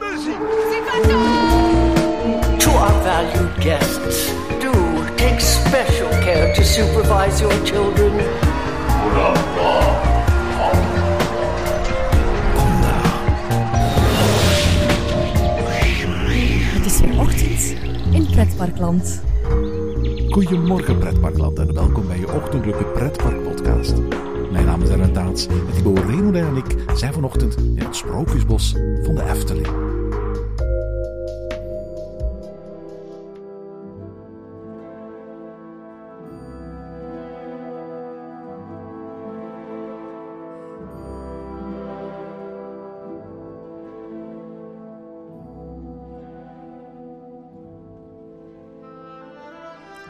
muziek. To our valued guests, do take special care to supervise your children. Het is weer ochtend in Pretparkland. Goedemorgen pretparkland en welkom bij je ochtendelijke pretparkpodcast. Mijn naam is Aaron Taats en Thibaut Renolijn en ik zijn vanochtend in het Sprookjesbos van de Efteling.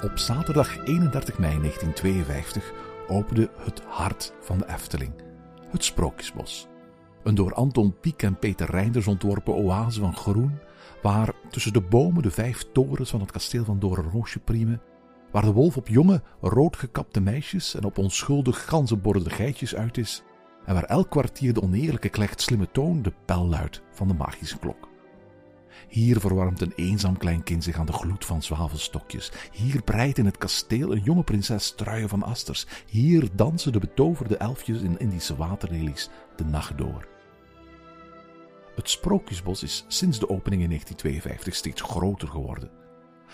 Op zaterdag 31 mei 1952 opende het hart van de Efteling, het Sprookjesbos. Een door Anton Pieck en Peter Reinders ontworpen oase van groen, waar tussen de bomen de vijf torens van het kasteel van Doornroosje priemen, waar de wolf op jonge, roodgekapte meisjes en op onschuldig ganzenborden geitjes uit is, en waar elk kwartier de oneerlijke klecht slimme toon de bel luidt van de magische klok. Hier verwarmt een eenzaam klein kind zich aan de gloed van zwavelstokjes. Hier breidt in het kasteel een jonge prinses truien van asters. Hier dansen de betoverde elfjes in Indische waterlelies de nacht door. Het Sprookjesbos is sinds de opening in 1952 steeds groter geworden.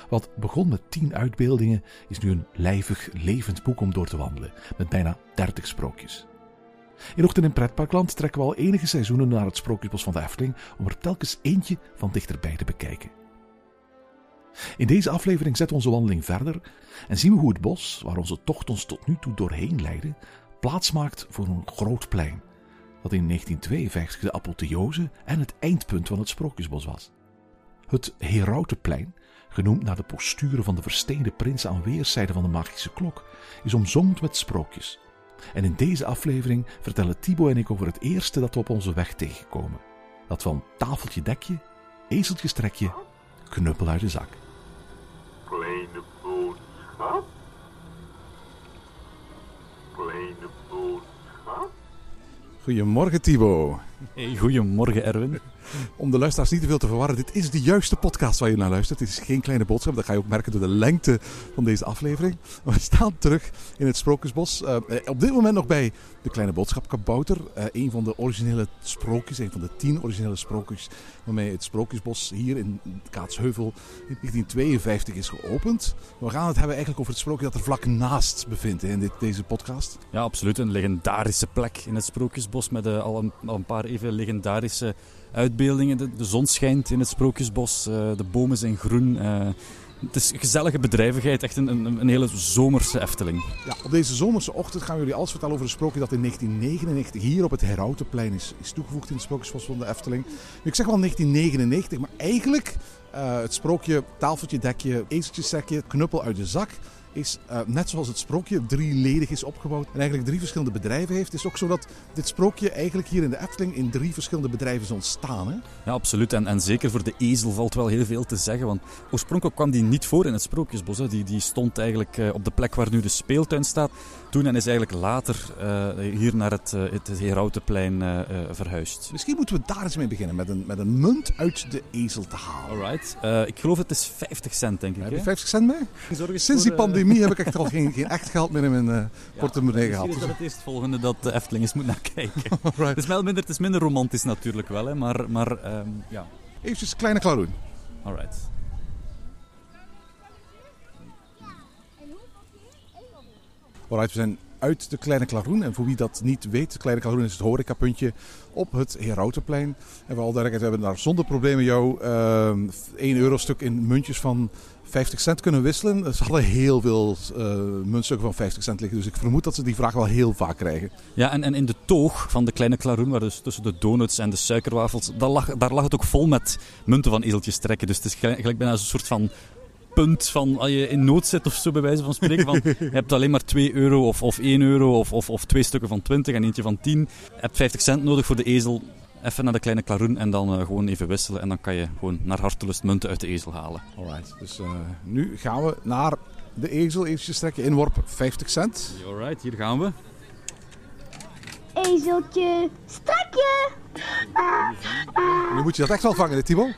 Wat begon met tien uitbeeldingen is nu een lijvig, levend boek om door te wandelen, met bijna dertig sprookjes. In Ochtend in Pretparkland trekken we al enige seizoenen naar het Sprookjesbos van de Efteling om er telkens eentje van dichterbij te bekijken. In deze aflevering zetten we onze wandeling verder en zien we hoe het bos, waar onze tocht ons tot nu toe doorheen leidde, plaatsmaakt voor een groot plein, dat in 1952 de apotheose en het eindpunt van het Sprookjesbos was. Het Herautenplein, genoemd naar de posturen van de versteende prinsen aan weerszijden van de magische klok, is omzongd met sprookjes. En in deze aflevering vertellen Thibaut en ik over het eerste dat we op onze weg tegenkomen. Dat van tafeltje dekje, ezeltje strekje, knuppel uit de zak. Kleine boodschap. Kleine boodschap. Goedemorgen Thibaut. Hey, goedemorgen Erwin. Om de luisteraars niet te veel te verwarren, dit is de juiste podcast waar je naar luistert. Dit is geen kleine boodschap, dat ga je ook merken door de lengte van deze aflevering. We staan terug in het Sprookjesbos. Uh, op dit moment nog bij de kleine boodschap Kabouter. Uh, een van de originele sprookjes, een van de tien originele sprookjes waarmee het Sprookjesbos hier in Kaatsheuvel in 1952 is geopend. We gaan het hebben eigenlijk over het sprookje dat er vlak naast bevindt in dit, deze podcast. Ja, absoluut. Een legendarische plek in het Sprookjesbos met uh, al, een, paar even legendarische uitbeeldingen. De, zon schijnt in het Sprookjesbos, uh, de bomen zijn groen. Het is gezellige bedrijvigheid, echt een, een, een, hele zomerse Efteling. Ja, op deze zomerse ochtend gaan we jullie alles vertellen over een sprookje dat in 1999 hier op het Herautenplein is, is toegevoegd in het Sprookjesbos van de Efteling. Ik zeg wel 1999, maar eigenlijk uh, het sprookje tafeltje, dekje, ezeltje, sekje, knuppel uit de zak is uh, net zoals het sprookje drieledig is opgebouwd en eigenlijk drie verschillende bedrijven heeft. Is ook zo dat dit sprookje eigenlijk hier in de Efteling in drie verschillende bedrijven is ontstaan. Hè? Ja, absoluut. En, en zeker voor de ezel valt wel heel veel te zeggen. Want oorspronkelijk kwam die niet voor in het Sprookjesbos. Hè. Die, die stond eigenlijk uh, op de plek waar nu de speeltuin staat. Toen en is eigenlijk later uh, hier naar het, het Herautenplein verhuisd. Misschien moeten we daar eens mee beginnen, met een, met een munt uit de ezel te halen. Alright. ik geloof het is 50 cent, denk ik. Heb je 50 cent mee? Sinds die pandemie heb ik echt al geen, geen echt geld meer in mijn uh, portemonnee ja, gehad. Misschien is dat het eerstvolgende dat de Efteling eens moet naar kijken. het, is wel minder, het is minder romantisch natuurlijk wel, hè, maar, maar um, ja. Even kleine klaroen. Alright. Alright, we zijn uit de Kleine Klaroen. En voor wie dat niet weet, de Kleine Klaroen is het horecapuntje op het Herautenplein. En vooral duidelijkheid, we hebben daar zonder problemen jou uh, 1 euro stuk in muntjes van 50 cent kunnen wisselen. Ze hadden heel veel uh, muntstukken van 50 cent liggen. Dus ik vermoed dat ze die vraag wel heel vaak krijgen. Ja, en, en in de toog van de kleine klaroen, waar dus tussen de donuts en de suikerwafels, daar lag, daar lag het ook vol met munten van ezeltjes trekken. Dus het is gelijk bijna een soort van punt van als je in nood zit of zo, bij wijze van spreken. Van, je hebt alleen maar 2 euro of, of 1 euro of, of, of twee stukken van 20 en eentje van 10. Je hebt 50 cent nodig voor de ezel. Even naar de kleine klaroen en dan uh, gewoon even wisselen. En dan kan je gewoon naar hartelust munten uit de ezel halen. Alright, dus uh, nu gaan we naar de ezel. Eventjes trekken, inworp 50 cent. Alright, hier gaan we. Ezeltje, strakje. Nu moet je dat echt wel vangen, Timo.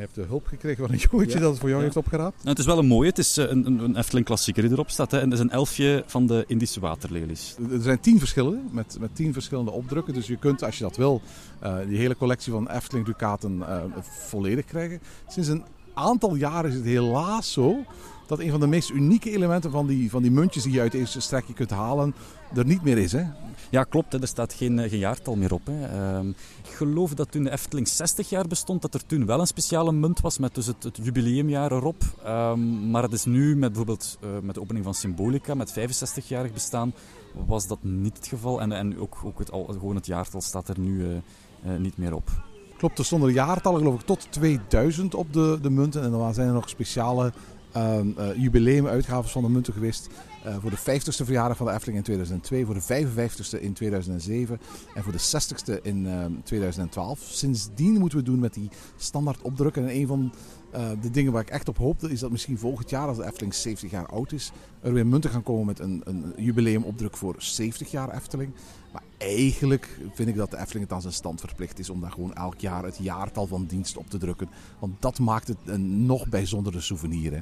Je hebt de hulp gekregen van een jongetje Ja. dat het voor jou Ja. heeft opgeraapt. Nou, het is wel een mooie. Het is eh, een, een, een Efteling klassieker die erop staat. Hè. En dat is een elfje van de Indische waterlelies. Er zijn tien verschillende, met, met tien verschillende opdrukken. Dus je kunt, als je dat wil, eh, die hele collectie van Efteling Ducaten eh, volledig krijgen. Sinds een aantal jaren is het helaas zo dat een van de meest unieke elementen van die, van die muntjes die je uit deze strekje kunt halen, er niet meer is. Hè? Ja, klopt. Hè. Er staat geen, eh, geen jaartal meer op. Hè. Ehm, ik geloof dat toen de Efteling 60 jaar bestond, dat er toen wel een speciale munt was met dus het, het jubileumjaar erop. Ehm, maar het is nu met bijvoorbeeld eh, met de opening van Symbolica, met 65-jarig bestaan, was dat niet het geval. En, en ook, ook het, al, gewoon het jaartal staat er nu eh, niet meer op. Klopt, er stonden jaartallen geloof ik tot 2000 op de, de munten. En dan zijn er nog speciale jubileumuitgaves van de munten geweest. eh, voor de 50ste verjaardag van de Efteling in 2002, voor de 55ste in 2007 en voor de 60ste in ehm, 2012. Sindsdien moeten we doen met die standaard opdrukken. En een van eh, de dingen waar ik echt op hoopte is dat misschien volgend jaar, als de Efteling 70 jaar oud is, er weer munten gaan komen met een, een jubileumopdruk voor 70 jaar Efteling. Maar eigenlijk vind ik dat de Efteling het aan zijn stand verplicht is om daar gewoon elk jaar het jaartal van dienst op te drukken. Want dat maakt het een nog bijzondere souvenir. Hè?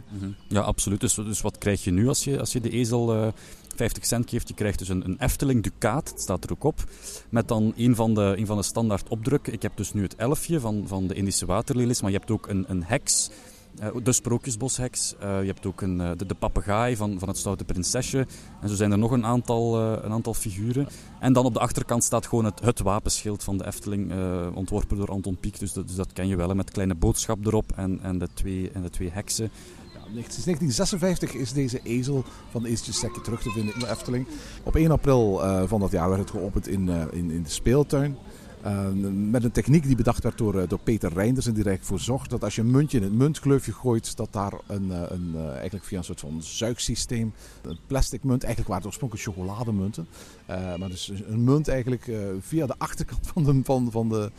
Ja, absoluut. Dus, dus wat krijg je nu als je, als je de ezel eh, 50 cent geeft? Je krijgt dus een, een Efteling Ducaat, het staat er ook op. Met dan een van de, een van de standaard opdrukken. Ik heb dus nu het elfje van, van de Indische waterlelies, maar je hebt ook een, een heks. Eh, de sprookjesbosheks. Eh, je hebt ook een, eh, de, de papegaai van, van het Stoute Prinsesje. En zo zijn er nog een aantal, een aantal figuren. En dan op de achterkant staat gewoon het, het wapenschild van de Efteling, ontworpen door Anton Pieck. Dus dat, dus dat ken je wel, hè, met kleine boodschap erop en, en, de, twee, en de twee heksen. Sinds 1956 is deze ezel van de Ezeltjessekje terug te vinden in de Efteling. Op 1 april van dat jaar werd het geopend in, in, in de speeltuin. Eh, met een techniek die bedacht werd door, eh, door Peter Reinders en die er eigenlijk voor zorgt dat als je een muntje in het muntkleufje gooit, dat daar een, eh, een, eh, eigenlijk via een soort van zuigsysteem, een plastic munt, eigenlijk waren het oorspronkelijk chocolademunten, maar dus een munt eigenlijk via de achterkant van de, van, van de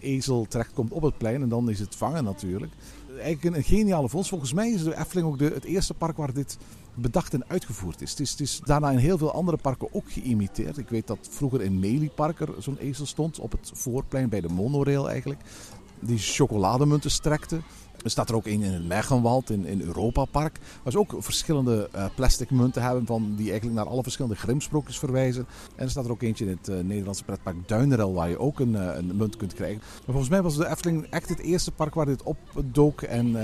ezel terechtkomt op het plein en dan is het vangen natuurlijk. Eigenlijk een, een geniale vondst. Volgens mij is de Efteling ook de, het eerste park waar dit bedacht en uitgevoerd is. Het, is. daarna in heel veel andere parken ook geïmiteerd. Ik weet dat vroeger in Meliepark er zo'n ezel stond, op het voorplein bij de monorail eigenlijk. Die chocolademunten strekte. Er staat er ook een in het Mergenwald, in, in Europa Park. Waar ze ook verschillende eh, plastic munten hebben van, die eigenlijk naar alle verschillende grimsprookjes verwijzen. En er staat er ook eentje in het eh, Nederlandse pretpark Duinerel waar je ook een, eh, een munt kunt krijgen. Maar volgens mij was de Efteling echt het eerste park waar dit opdook. En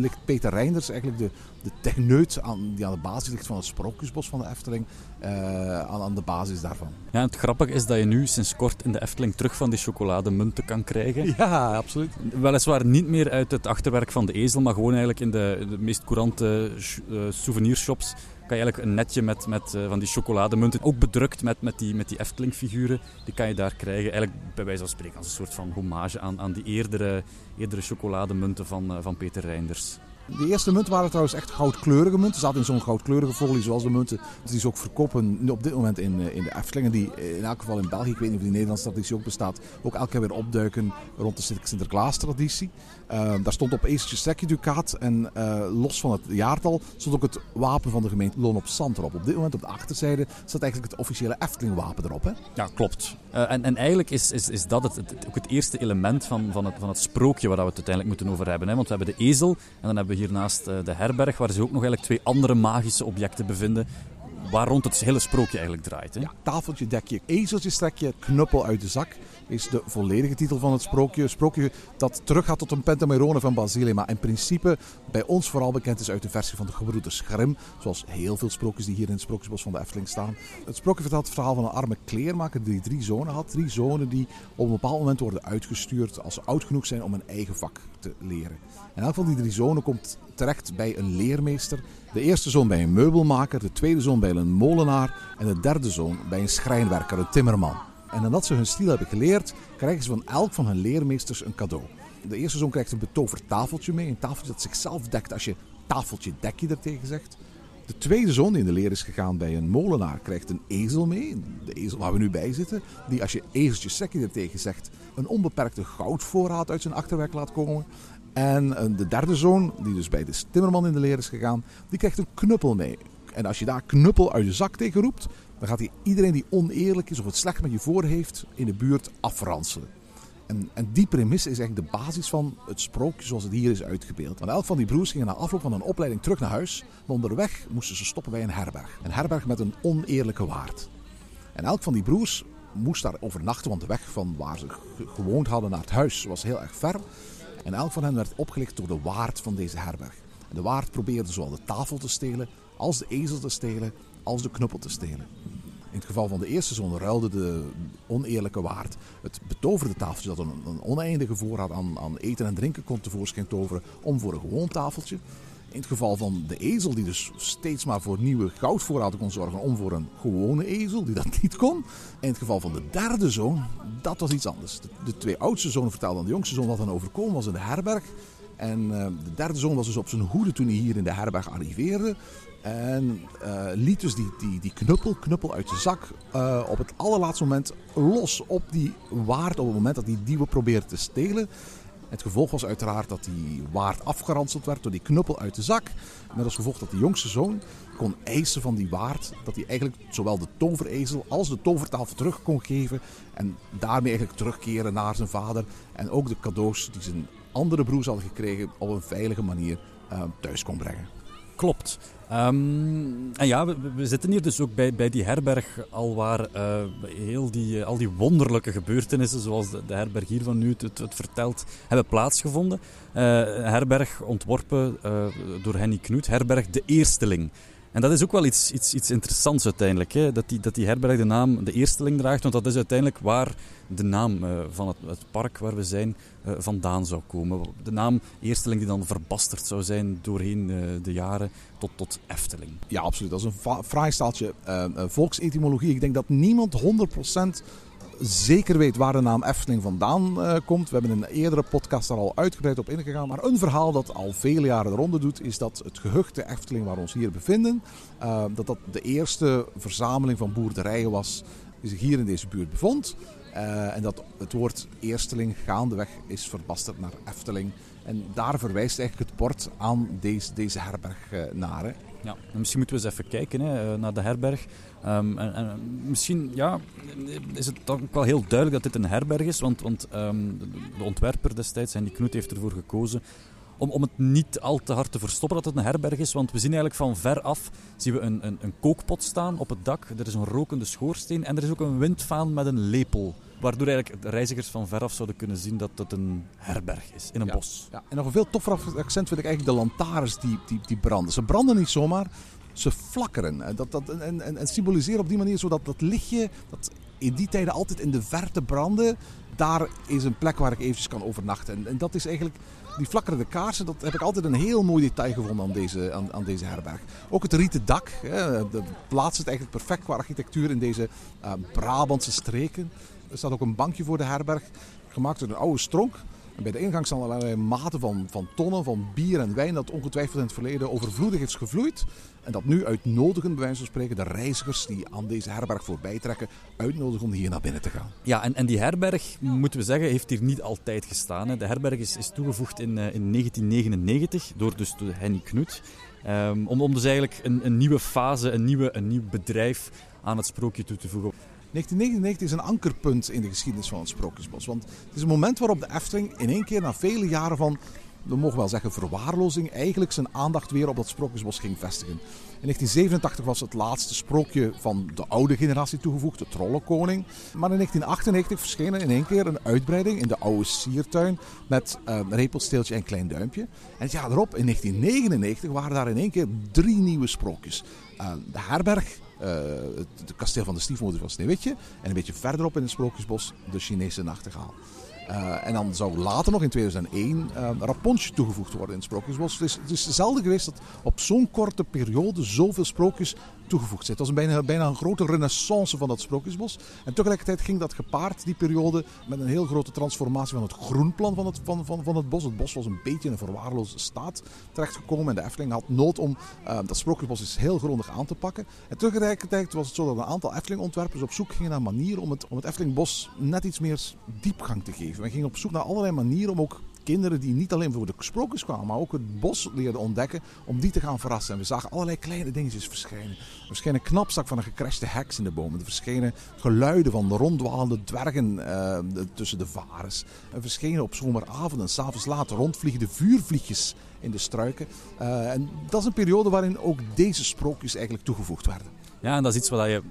ligt Peter Reinders eigenlijk de, de techneut aan, die aan de basis ligt van het Sprookjesbos van de Efteling. Eh, aan, aan de basis daarvan. Ja, het grappige is dat je nu sinds kort in de Efteling terug van die chocolademunten kan krijgen. Ja, absoluut. Weliswaar niet meer uit het achterwerk van de ezel, maar gewoon eigenlijk in de, de meest courante eh, souvenirshops kan je eigenlijk een netje met, met eh, van die chocolademunten, ook bedrukt met, met die, met die Efteling-figuren, die kan je daar krijgen. Eigenlijk bij wijze van spreken als een soort van hommage aan, aan die eerdere, eerdere chocolademunten van, van Peter Reinders. De eerste munten waren trouwens echt goudkleurige munten. Ze zaten in zo'n goudkleurige folie zoals de munten die ze ook verkopen op dit moment in, eh, in de Efteling. En die eh, in elk geval in België, ik weet niet of die Nederlandse traditie ook bestaat, ook elke keer weer opduiken rond de Sint- Sinterklaas-traditie. Eh, daar stond op Ezeltje Sekje Ducaat en los van het jaartal stond ook het wapen van de gemeente Loon op Zand erop. Op dit moment op de achterzijde staat eigenlijk het officiële Efteling-wapen erop. Hè? Ja, klopt. Eh, en, en eigenlijk is, is, is dat het, het- ook het eerste element van, van, het, van het sprookje waar we het uiteindelijk moeten over hebben. Hè? Want we hebben de ezel en dan hebben we hiernaast eh, de herberg, waar zich ook nog eigenlijk twee andere magische objecten bevinden, waar rond het hele sprookje eigenlijk draait. Hè? Tafeltje, dekje, ezeltje, strekje, knuppel uit de zak is de volledige titel van het sprookje. Sprookje dat teruggaat tot een Pentamerone van Basile, maar in principe bij ons vooral bekend is uit de versie van de gebroeders Grimm. Zoals heel veel sprookjes die hier in het sprookjesbos van de Efteling staan. Het sprookje vertelt het verhaal van een arme kleermaker die drie zonen had. Drie zonen die op een bepaald moment worden uitgestuurd als ze oud genoeg zijn om een eigen vak te leren. En elk van die drie zonen komt terecht bij een leermeester. De eerste zoon bij een meubelmaker, de tweede zoon bij een molenaar en de derde zoon bij een schrijnwerker, een timmerman. En nadat ze hun stil hebben geleerd, krijgen ze van elk van hun leermeesters een cadeau. De eerste zoon krijgt een betoverd tafeltje mee, een tafeltje dat zichzelf dekt als je tafeltje dekje er tegen zegt. De tweede zoon die in de leer is gegaan bij een molenaar krijgt een ezel mee, de ezel waar we nu bij zitten, die als je ezeltje sekje er tegen zegt een onbeperkte goudvoorraad uit zijn achterwerk laat komen. En eh, de derde zoon, die dus bij de timmerman in de leer is gegaan, die krijgt een knuppel mee. En als je daar knuppel uit je zak tegen roept, dan gaat hij iedereen die oneerlijk is of het slecht met je voor heeft in de buurt afranselen. En, en die premisse is eigenlijk de basis van het sprookje zoals het hier is uitgebeeld. Want elk van die broers gingen na afloop van een opleiding terug naar huis. Maar onderweg moesten ze stoppen bij een herberg. Een herberg met een oneerlijke waard. En elk van die broers moest daar overnachten, want de weg van waar ze ge- gewoond hadden naar het huis was heel erg ver. En elk van hen werd opgelicht door de waard van deze herberg. En de waard probeerde zowel de tafel te stelen, als de ezel te stelen, als de knuppel te stelen. In het geval van de eerste zoon ruilde de oneerlijke waard het betoverde tafeltje dat een, oneindige voorraad aan, aan eten en drinken kon tevoorschijn toveren om voor een gewoon tafeltje. In het geval van de ezel, die dus steeds maar voor nieuwe goudvoorraden kon zorgen, om voor een gewone ezel, die dat niet kon. In het geval van de derde zoon, dat was iets anders. De, de twee oudste zonen vertelden aan de jongste zoon wat hen overkomen was in de herberg. En eh, de derde zoon was dus op zijn hoede toen hij hier in de herberg arriveerde. En eh, liet dus die, die, die knuppel, knuppel uit de zak eh, op het allerlaatste moment los op die waard. Op het moment dat die dieven probeerde te stelen. Het gevolg was uiteraard dat die waard afgeranseld werd door die knuppel uit de zak. Met als gevolg dat de jongste zoon kon eisen van die waard dat hij eigenlijk zowel de toverezel als de tovertafel terug kon geven. En daarmee eigenlijk terugkeren naar zijn vader. En ook de cadeaus die zijn andere broers hadden gekregen op een veilige manier eh, thuis kon brengen. Klopt. Ehm, en ja, we, zitten hier dus ook bij, bij die herberg al waar eh, heel die, eh, al die wonderlijke gebeurtenissen, zoals de, de herberg hier van nu het, het, vertelt, hebben plaatsgevonden. Herberg ontworpen door Henny Knoet, herberg De Eersteling. En dat is ook wel iets, iets, iets interessants uiteindelijk, hè? Dat, die, dat die herberg de naam De Eersteling draagt, want dat is uiteindelijk waar de naam eh, van het, het park waar we zijn eh, vandaan zou komen. De naam Eersteling die dan verbasterd zou zijn doorheen eh, de jaren tot, tot Efteling. Ja, absoluut. Dat is een fraai staaltje volksetymologie. Ik denk dat niemand 100% zeker weet waar de naam Efteling vandaan eh, komt. We hebben in een eerdere podcast daar al uitgebreid op ingegaan. Maar een verhaal dat al vele jaren de ronde doet, is dat het gehucht de Efteling waar we ons hier bevinden, eh, dat dat de eerste verzameling van boerderijen was die zich hier in deze buurt bevond. Eh, en dat het woord Eersteling gaandeweg is verbasterd naar Efteling. En daar verwijst eigenlijk het bord aan deze, deze herberg hè. Ja, en misschien moeten we eens even kijken hè, eh, naar de herberg. Ehm, en, en misschien ja, is het dan ook wel heel duidelijk dat dit een herberg is, want, want ehm, de, ontwerper destijds, en die Knoet, heeft ervoor gekozen om, om het niet al te hard te verstoppen dat het een herberg is. Want we zien eigenlijk van ver af zien we een, een, een kookpot staan op het dak. Er is een rokende schoorsteen en er is ook een windvaan met een lepel. Waardoor eigenlijk reizigers van veraf zouden kunnen zien dat het een herberg is in een Ja. bos. Ja, en nog een veel toffer accent vind ik eigenlijk de lantaarns die, die, die branden. Ze branden niet zomaar, ze flakkeren. En, dat, dat, en, en, en symboliseren op die manier zodat dat lichtje, dat in die tijden altijd in de verte brandde, daar is een plek waar ik eventjes kan overnachten. En, en dat is eigenlijk, die flakkerende kaarsen, dat heb ik altijd een heel mooi detail gevonden aan deze, aan, aan deze herberg. Ook het rieten dak, hè, de, plaatst het eigenlijk perfect qua architectuur in deze eh, Brabantse streken. Er staat ook een bankje voor de herberg, gemaakt door een oude stronk. En bij de ingang staan allerlei maten van, van tonnen van bier en wijn dat ongetwijfeld in het verleden overvloedig is gevloeid. En dat nu uitnodigen, bij wijze van spreken, de reizigers die aan deze herberg voorbij trekken, uitnodigen om hier naar binnen te gaan. Ja, en, en die herberg, moeten we zeggen, heeft hier niet altijd gestaan. Hè. De herberg is, toegevoegd in, eh, in 1999 door dus Henny Knoet. Ehm, om, om dus eigenlijk een, een nieuwe fase, een, nieuwe, een nieuw bedrijf aan het sprookje toe te voegen. 1999 is een ankerpunt in de geschiedenis van het Sprookjesbos. Want het is een moment waarop de Efteling in één keer na vele jaren van, we mogen wel zeggen, verwaarlozing, eigenlijk zijn aandacht weer op dat Sprookjesbos ging vestigen. In 1987 was het laatste sprookje van de oude generatie toegevoegd, de Trollenkoning. Maar in 1998 verscheen er in één keer een uitbreiding in de oude siertuin met eh, Repelsteeltje en Klein Duimpje. En het jaar erop, in 1999, waren daar in één keer drie nieuwe sprookjes. Eh, de herberg, het, het kasteel van de stiefmoeder van Sneeuwwitje. En een beetje verderop in het Sprookjesbos de Chinese nachtegaal. Eh, en dan zou later nog in 2001 uh, Rapunzel toegevoegd worden in het Sprookjesbos. Dus het is zelden geweest dat op zo'n korte periode zoveel sprookjes toegevoegd zijn. Het was een bijna, bijna een grote renaissance van dat Sprookjesbos. En tegelijkertijd ging dat gepaard, die periode, met een heel grote transformatie van het groenplan van het, van, van, van het bos. Het bos was een beetje in een verwaarloosde staat terechtgekomen. En de Efteling had nood om uh, dat Sprookjesbos eens heel grondig aan te pakken. En tegelijkertijd was het zo dat een aantal Efteling-ontwerpers op zoek gingen naar manieren om het, om het Eftelingbos net iets meer diepgang te geven. We gingen op zoek naar allerlei manieren om ook kinderen die niet alleen voor de sprookjes kwamen, maar ook het bos leerden ontdekken, om die te gaan verrassen. En we zagen allerlei kleine dingetjes verschijnen. Er verscheen een knapzak van een gecrashte heks in de bomen. Er verschenen geluiden van ronddwalende dwergen eh, tussen de varens. Er verschenen op zomeravond en s'avonds laat rondvliegende vuurvliegjes in de struiken. Uh, en dat is een periode waarin ook deze sprookjes eigenlijk toegevoegd werden. Ja, en dat is iets wat je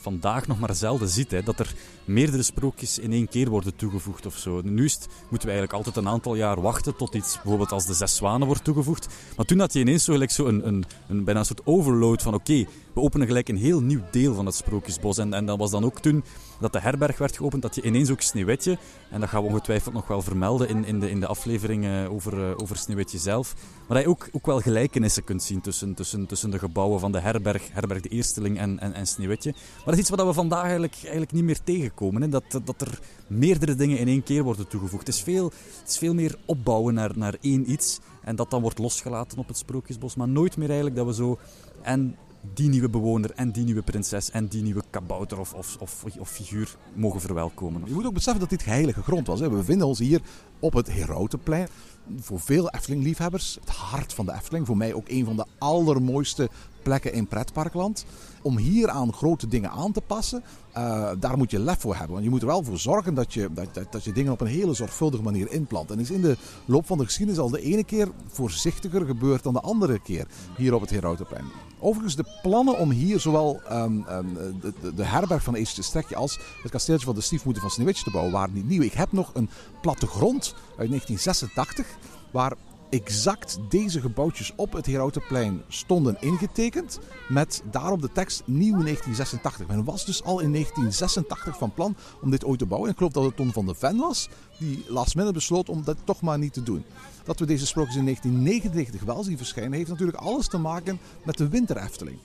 vandaag nog maar zelden ziet. Hè, dat er meerdere sprookjes in één keer worden toegevoegd of zo. Nu is moeten we eigenlijk altijd een aantal jaar wachten tot iets bijvoorbeeld als de Zes Zwanen wordt toegevoegd. Maar toen had je ineens zo, gelijk zo een, een, een, bijna een soort overload van oké, we openen gelijk een heel nieuw deel van het Sprookjesbos. En, en dat was dan ook toen dat de herberg werd geopend, dat je ineens ook Sneeuwwitje, en dat gaan we ongetwijfeld nog wel vermelden in, in, de, in de aflevering uh, over, uh, over zelf, maar dat je ook, ook wel gelijkenissen kunt zien tussen, tussen, tussen de gebouwen van de herberg, herberg de Eersteling en, en, en. Maar dat is iets wat we vandaag eigenlijk, eigenlijk niet meer tegenkomen, hè? Dat, dat er meerdere dingen in één keer worden toegevoegd. Het is veel, het is veel meer opbouwen naar, naar één iets, en dat dan wordt losgelaten op het Sprookjesbos, maar nooit meer eigenlijk dat we zo... En die nieuwe bewoner en die nieuwe prinses en die nieuwe kabouter of, of, of, figuur mogen verwelkomen. Je moet ook beseffen dat dit heilige grond was. Hè. We bevinden ons hier op het Herautenplein. Voor veel Efteling-liefhebbers het hart van de Efteling. Voor mij ook een van de allermooiste plekken in pretparkland. Om hier aan grote dingen aan te passen, uh, daar moet je lef voor hebben. Want je moet er wel voor zorgen dat je, dat, dat, dat, je dingen op een hele zorgvuldige manier inplant. En is in de loop van de geschiedenis al de ene keer voorzichtiger gebeurd dan de andere keer hier op het Herautenplein. Overigens, de plannen om hier zowel um, de, de, de, herberg van Eestje Strekje als het kasteeltje van de stiefmoeder van Sneeuwwitje te bouwen waren niet nieuw. Ik heb nog een plattegrond uit 1986 waar exact deze gebouwtjes op het Herautenplein stonden ingetekend. Met daarop de tekst nieuw 1986. Men was dus al in 1986 van plan om dit ooit te bouwen. En ik geloof dat het Ton van de Ven was die last minute besloot om dat toch maar niet te doen. Dat we deze sprookjes in 1999 wel zien verschijnen, heeft natuurlijk alles te maken met de Winter Efteling.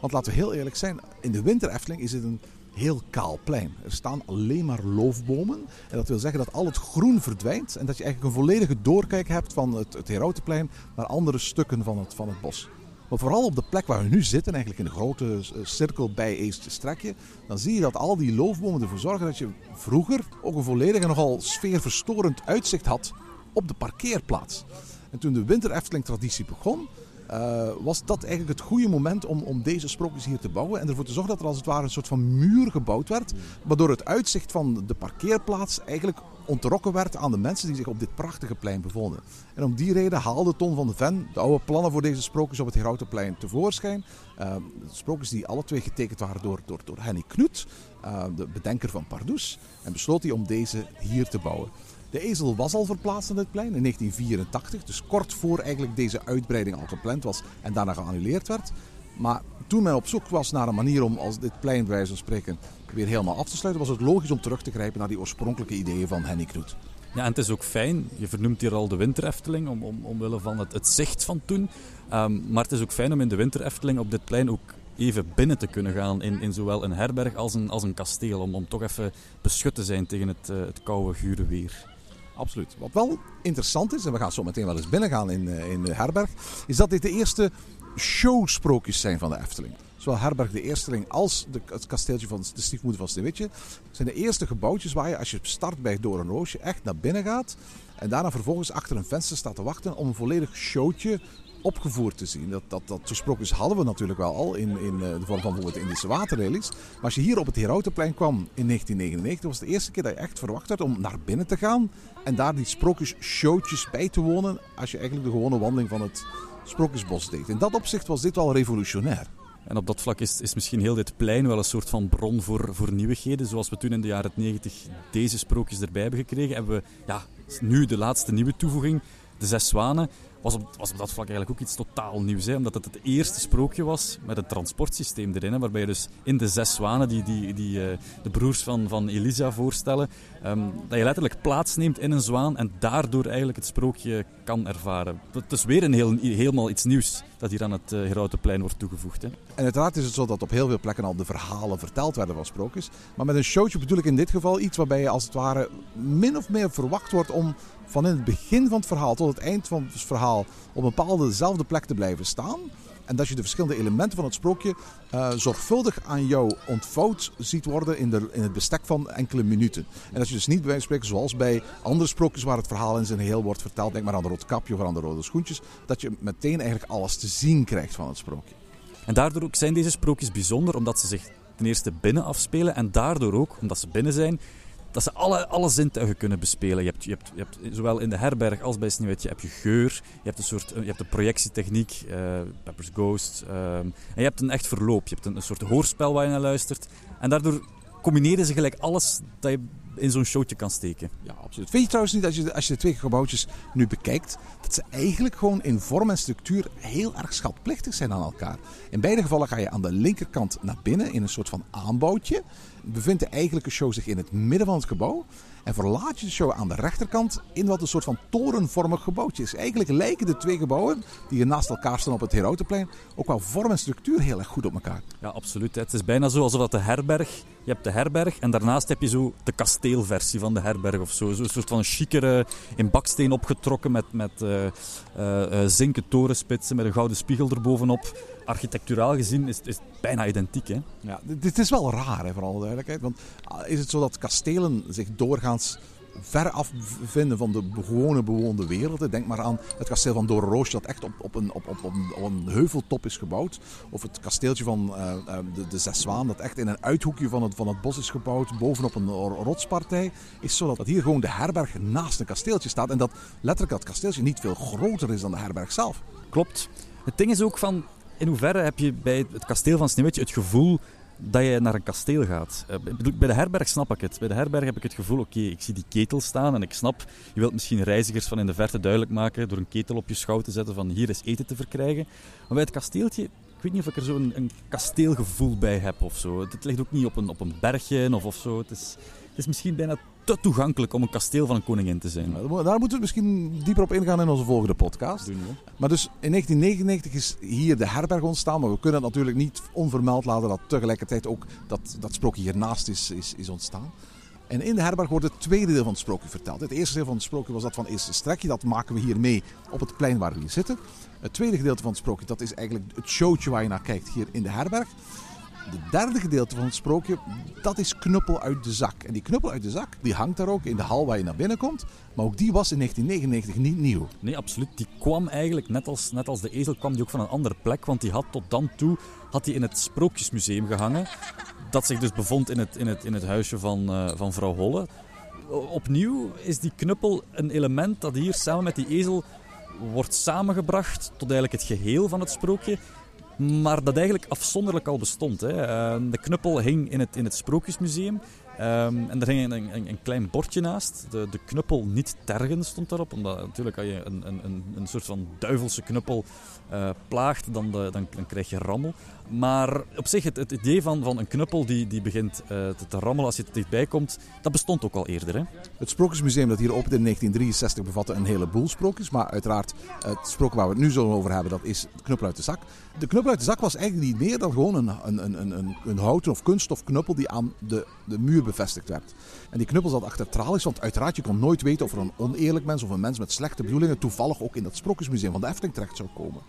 Want laten we heel eerlijk zijn, in de Winter Efteling is het een heel kaal plein. Er staan alleen maar loofbomen. En dat wil zeggen dat al het groen verdwijnt. En dat je eigenlijk een volledige doorkijk hebt van het, het Herautenplein naar andere stukken van het, van het bos. Maar vooral op de plek waar we nu zitten, eigenlijk in de grote eh, cirkel bij Eeste Strekje, dan zie je dat al die loofbomen ervoor zorgen dat je vroeger ook een volledig en nogal sfeerverstorend uitzicht had op de parkeerplaats. En toen de Winter Efteling traditie begon, uh, was dat eigenlijk het goede moment om, om deze sprookjes hier te bouwen. En ervoor te zorgen dat er als het ware een soort van muur gebouwd werd. Waardoor het uitzicht van de parkeerplaats eigenlijk ontrokken werd aan de mensen die zich op dit prachtige plein bevonden. En om die reden haalde Ton van de Ven de oude plannen voor deze sprookjes op het Herautenplein tevoorschijn. Uh, sprookjes die alle twee getekend waren door, door, door Henny Knut, uh, de bedenker van Pardoes. En besloot hij om deze hier te bouwen. De ezel was al verplaatst aan het plein in 1984, dus kort voor eigenlijk deze uitbreiding al gepland was en daarna geannuleerd werd. Maar toen men op zoek was naar een manier om als dit plein bij wijze van spreken weer helemaal af te sluiten, was het logisch om terug te grijpen naar die oorspronkelijke ideeën van Henny Knoet. Ja, en het is ook fijn, je vernoemt hier al de Winter Efteling om, om, omwille van het, het zicht van toen. Um, maar het is ook fijn om in de Winter Efteling op dit plein ook even binnen te kunnen gaan in, in zowel een herberg als een, als een kasteel. Om, om toch even beschut te zijn tegen het, uh, het koude, gure weer. Absoluut. Wat wel interessant is, en we gaan zo meteen wel eens binnengaan in, uh, in de herberg, is dat dit de eerste showsprookjes zijn van de Efteling. Zowel Herberg de Eersteling als de, het kasteeltje van de stiefmoeder van Sneeuwwitje zijn de eerste gebouwtjes waar je als je start bij Doornroosje echt naar binnen gaat. En daarna vervolgens achter een venster staat te wachten om een volledig showtje opgevoerd te zien. Dat, dat, dat sprookjes hadden we natuurlijk wel al in, in eh, de vorm van bijvoorbeeld Indische waterlelies. Maar als je hier op het Herautenplein kwam in 1999, was het de eerste keer dat je echt verwacht werd om naar binnen te gaan. En daar die sprookjesshowtjes bij te wonen als je eigenlijk de gewone wandeling van het Sprookjesbos deed. In dat opzicht was dit wel revolutionair. En op dat vlak is, is misschien heel dit plein wel een soort van bron voor, voor nieuwigheden. Zoals we toen in de jaren 90 deze sprookjes erbij hebben gekregen, hebben we ja, nu de laatste nieuwe toevoeging, de Zes Zwanen was op, was op dat vlak eigenlijk ook iets totaal nieuws. Hè? Omdat het het eerste sprookje was met een transportsysteem erin. Waarbij je dus in de zes zwanen, die, die, die uh, de broers van, van Elisa voorstellen, um, dat je letterlijk plaatsneemt in een zwaan en daardoor eigenlijk het sprookje kan ervaren. Het is weer een heel, helemaal iets nieuws dat hier aan het uh, Herautenplein wordt toegevoegd. Hè? En uiteraard is het zo dat op heel veel plekken al de verhalen verteld werden van sprookjes. Maar met een showtje bedoel ik in dit geval iets waarbij je als het ware min of meer verwacht wordt om van in het begin van het verhaal tot het eind van het verhaal op een bepaalde dezelfde plek te blijven staan. En dat je de verschillende elementen van het sprookje eh, zorgvuldig aan jou ontvouwd ziet worden in, de, in het bestek van enkele minuten. En dat je dus niet bij spreken, zoals bij andere sprookjes waar het verhaal in zijn geheel wordt verteld, denk maar aan de rood kapje of aan de rode schoentjes, dat je meteen eigenlijk alles te zien krijgt van het sprookje. En daardoor ook zijn deze sprookjes bijzonder, omdat ze zich ten eerste binnen afspelen en daardoor ook, omdat ze binnen zijn, dat ze alle, zintuigen kunnen bespelen. Je hebt, je, hebt, je hebt zowel in de herberg als bij Sneeuwwitje heb je geur, je hebt een soort je hebt de projectietechniek, uh, Pepper's Ghost, um, en je hebt een echt verloop. Je hebt een, een soort hoorspel waar je naar luistert. En daardoor combineren ze gelijk alles dat je in zo'n showtje kan steken. Ja, absoluut. Vind je trouwens niet, als je, als je de twee gebouwtjes nu bekijkt, dat ze eigenlijk gewoon in vorm en structuur heel erg schatplichtig zijn aan elkaar. In beide gevallen ga je aan de linkerkant naar binnen in een soort van aanbouwtje. Bevindt de eigenlijke show zich in het midden van het gebouw. En verlaat je de show aan de rechterkant in wat een soort van torenvormig gebouwtje is. Eigenlijk lijken de twee gebouwen die naast elkaar staan op het Herautenplein ook wel vorm en structuur heel erg goed op elkaar. Ja, absoluut. Het is bijna zo alsof dat de herberg, je hebt de herberg en daarnaast heb je zo de kasteelversie van de herberg of zo. Zo'n soort van chicere, in baksteen opgetrokken met, met uh, uh, zinken torenspitsen met een gouden spiegel erbovenop architecturaal gezien is, is het bijna identiek. Hè? Ja, dit is wel raar, hè, voor alle duidelijkheid. Want is het zo dat kastelen zich doorgaans ver afvinden van de gewone bewoonde wereld. Denk maar aan het kasteel van Doornroosje dat echt op, op, een, op, op, op, een, heuveltop is gebouwd. Of het kasteeltje van uh, de, de Zes Zwaan dat echt in een uithoekje van het, van het bos is gebouwd. Bovenop een rotspartij. Is zo dat hier gewoon de herberg naast een kasteeltje staat. En dat letterlijk dat kasteeltje niet veel groter is dan de herberg zelf. Klopt. Het ding is ook van, in hoeverre heb je bij het kasteel van Sneeuwwitje het gevoel dat je naar een kasteel gaat. Uh, bij de herberg snap ik het. Bij de herberg heb ik het gevoel, oké, ik zie die ketel staan en ik snap, je wilt misschien reizigers van in de verte duidelijk maken door een ketel op je schouw te zetten van hier is eten te verkrijgen. Maar bij het kasteeltje, ik weet niet of ik er zo'n een kasteelgevoel bij heb of zo. Het ligt ook niet op een, op een bergje of, of zo. Het is, het is misschien bijna te toegankelijk om een kasteel van een koningin te zijn. Daar moeten we misschien dieper op ingaan in onze volgende podcast. Doen we. Maar dus in 1999 is hier de herberg ontstaan. Maar we kunnen het natuurlijk niet onvermeld laten dat tegelijkertijd ook dat, dat sprookje hiernaast is, is, is ontstaan. En in de herberg wordt het tweede deel van het sprookje verteld. Het eerste deel van het sprookje was dat van eerste strekje. Dat maken we hier mee op het plein waar we hier zitten. Het tweede gedeelte van het sprookje, dat is eigenlijk het showtje waar je naar kijkt hier in de herberg. De derde gedeelte van het sprookje, dat is knuppel uit de zak. En die knuppel uit de zak, die hangt daar ook in de hal waar je naar binnen komt. Maar ook die was in 1999 niet nieuw. Nee, absoluut. Die kwam eigenlijk, net als, net als de ezel, kwam die ook van een andere plek. Want die had tot dan toe had die in het Sprookjesmuseum gehangen. Dat zich dus bevond in het, in het, in het huisje van, uh, van vrouw Holle. Opnieuw is die knuppel een element dat hier samen met die ezel wordt samengebracht tot eigenlijk het geheel van het sprookje. Maar dat eigenlijk afzonderlijk al bestond. Hè. Uh, de knuppel hing in het, in het Sprookjesmuseum. Um, en er hing een, een, klein bordje naast. De, de knuppel niet tergen stond daarop. Omdat natuurlijk als je een, een, een soort van duivelse knuppel uh, plaagt, dan, dan, dan, krijg je rammel. Maar op zich, het, het idee van, van een knuppel die, die begint uh, te, te, rammelen als je er dichtbij komt, dat bestond ook al eerder. Hè? Het Sprookjesmuseum dat hier opende in 1963 bevatte een heleboel sprookjes. Maar uiteraard, het sprookje waar we het nu zo over hebben, dat is de knuppel uit de zak. De knuppel uit de zak was eigenlijk niet meer dan gewoon een, een, een, een, een houten of kunststof knuppel die aan de, de muur bevestigd werd. En die knuppel zat achter tralies, want uiteraard je kon nooit weten of er een oneerlijk mens of een mens met slechte bedoelingen toevallig ook in dat Sprookjesmuseum van de Efteling terecht zou komen.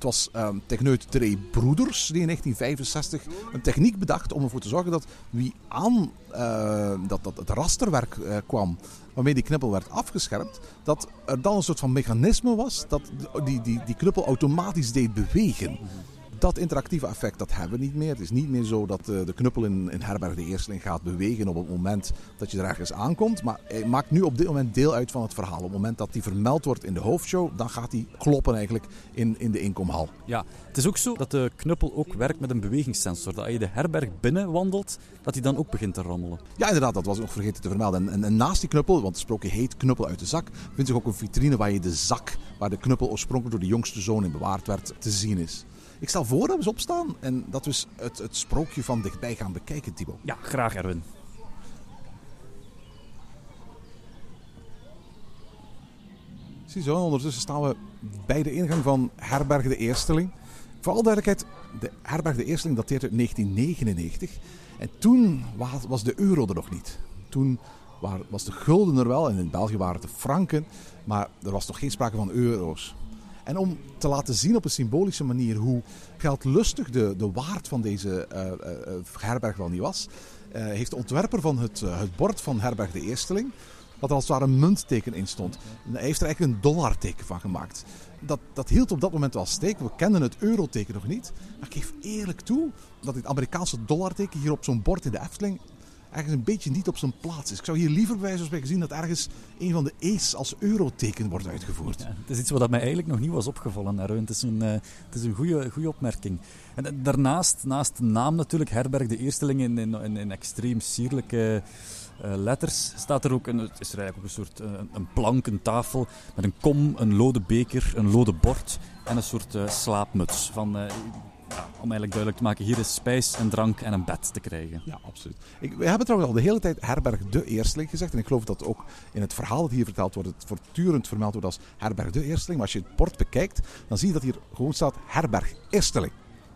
Het was um, techneut Broeders die in 1965 een techniek bedacht om ervoor te zorgen dat wie aan uh, dat, dat het rasterwerk uh, kwam, waarmee die knuppel werd afgeschermd, dat er dan een soort van mechanisme was dat die, die, die knuppel automatisch deed bewegen dat interactieve effect dat hebben we niet meer. Het is niet meer zo dat uh, de knuppel in, in Herberg de Eersteling gaat bewegen op het moment dat je er ergens aankomt. Maar hij maakt nu op dit moment deel uit van het verhaal. Op het moment dat hij vermeld wordt in de hoofdshow, dan gaat hij kloppen eigenlijk in, in de inkomhal. Ja, het is ook zo dat de knuppel ook werkt met een bewegingssensor. Dat als je de herberg binnen wandelt, dat hij dan ook begint te rammelen. Ja, inderdaad, dat was ik nog vergeten te vermelden. En, en, en naast die knuppel, want het sprookje heet Knuppel uit de zak, vindt zich ook een vitrine waar je de zak, waar de knuppel oorspronkelijk door de jongste zoon in bewaard werd, te zien is. Ik stel voor dat we eens opstaan en dat we het, het sprookje van dichtbij gaan bekijken, Thibaut. Ja, graag Erwin. Ziezo, ondertussen staan we bij de ingang van Herberg de Eersteling. Voor alle duidelijkheid, de Herberg de Eersteling dateert uit 1999. En toen was de euro er nog niet. Toen was de gulden er wel en in België waren het de franken. Maar er was nog geen sprake van euro's. En om te laten zien op een symbolische manier hoe geldlustig de, de waard van deze eh, eh, eh, herberg wel niet was, heeft de ontwerper van het, het bord van herberg de Eersteling, wat er als het ware een muntteken in stond. Heeft er eigenlijk een dollarteken van gemaakt. Dat, dat hield op dat moment wel steek. We kenden het euroteken nog niet. Maar ik geef eerlijk toe dat dit Amerikaanse dollarteken hier op zo'n bord in de Efteling ergens een beetje niet op zijn plaats is. Ik zou hier liever bij wijze van spreken dat ergens een van de E's als euroteken wordt uitgevoerd. Ja, het is iets wat mij eigenlijk nog niet was opgevallen, Erwin. Het is een, eh, het is een goede, goede opmerking. En eh, daarnaast, naast de naam natuurlijk, Herberg de Eersteling in, in, in, extreem sierlijke eh, letters, staat er ook een, het is er eigenlijk ook een soort een plank, een tafel met een kom, een lode beker, een lode bord en een soort slaapmuts. Van, om eigenlijk duidelijk te maken, hier is spijs en drank en een bed te krijgen. Ja, absoluut. Ik, we hebben trouwens al de hele tijd Herberg de Eersteling gezegd. En ik geloof dat ook in het verhaal dat hier verteld wordt, het voortdurend vermeld wordt als Herberg de Eersteling. Maar als je het bord bekijkt, dan zie je dat hier gewoon staat Herberg Eersteling.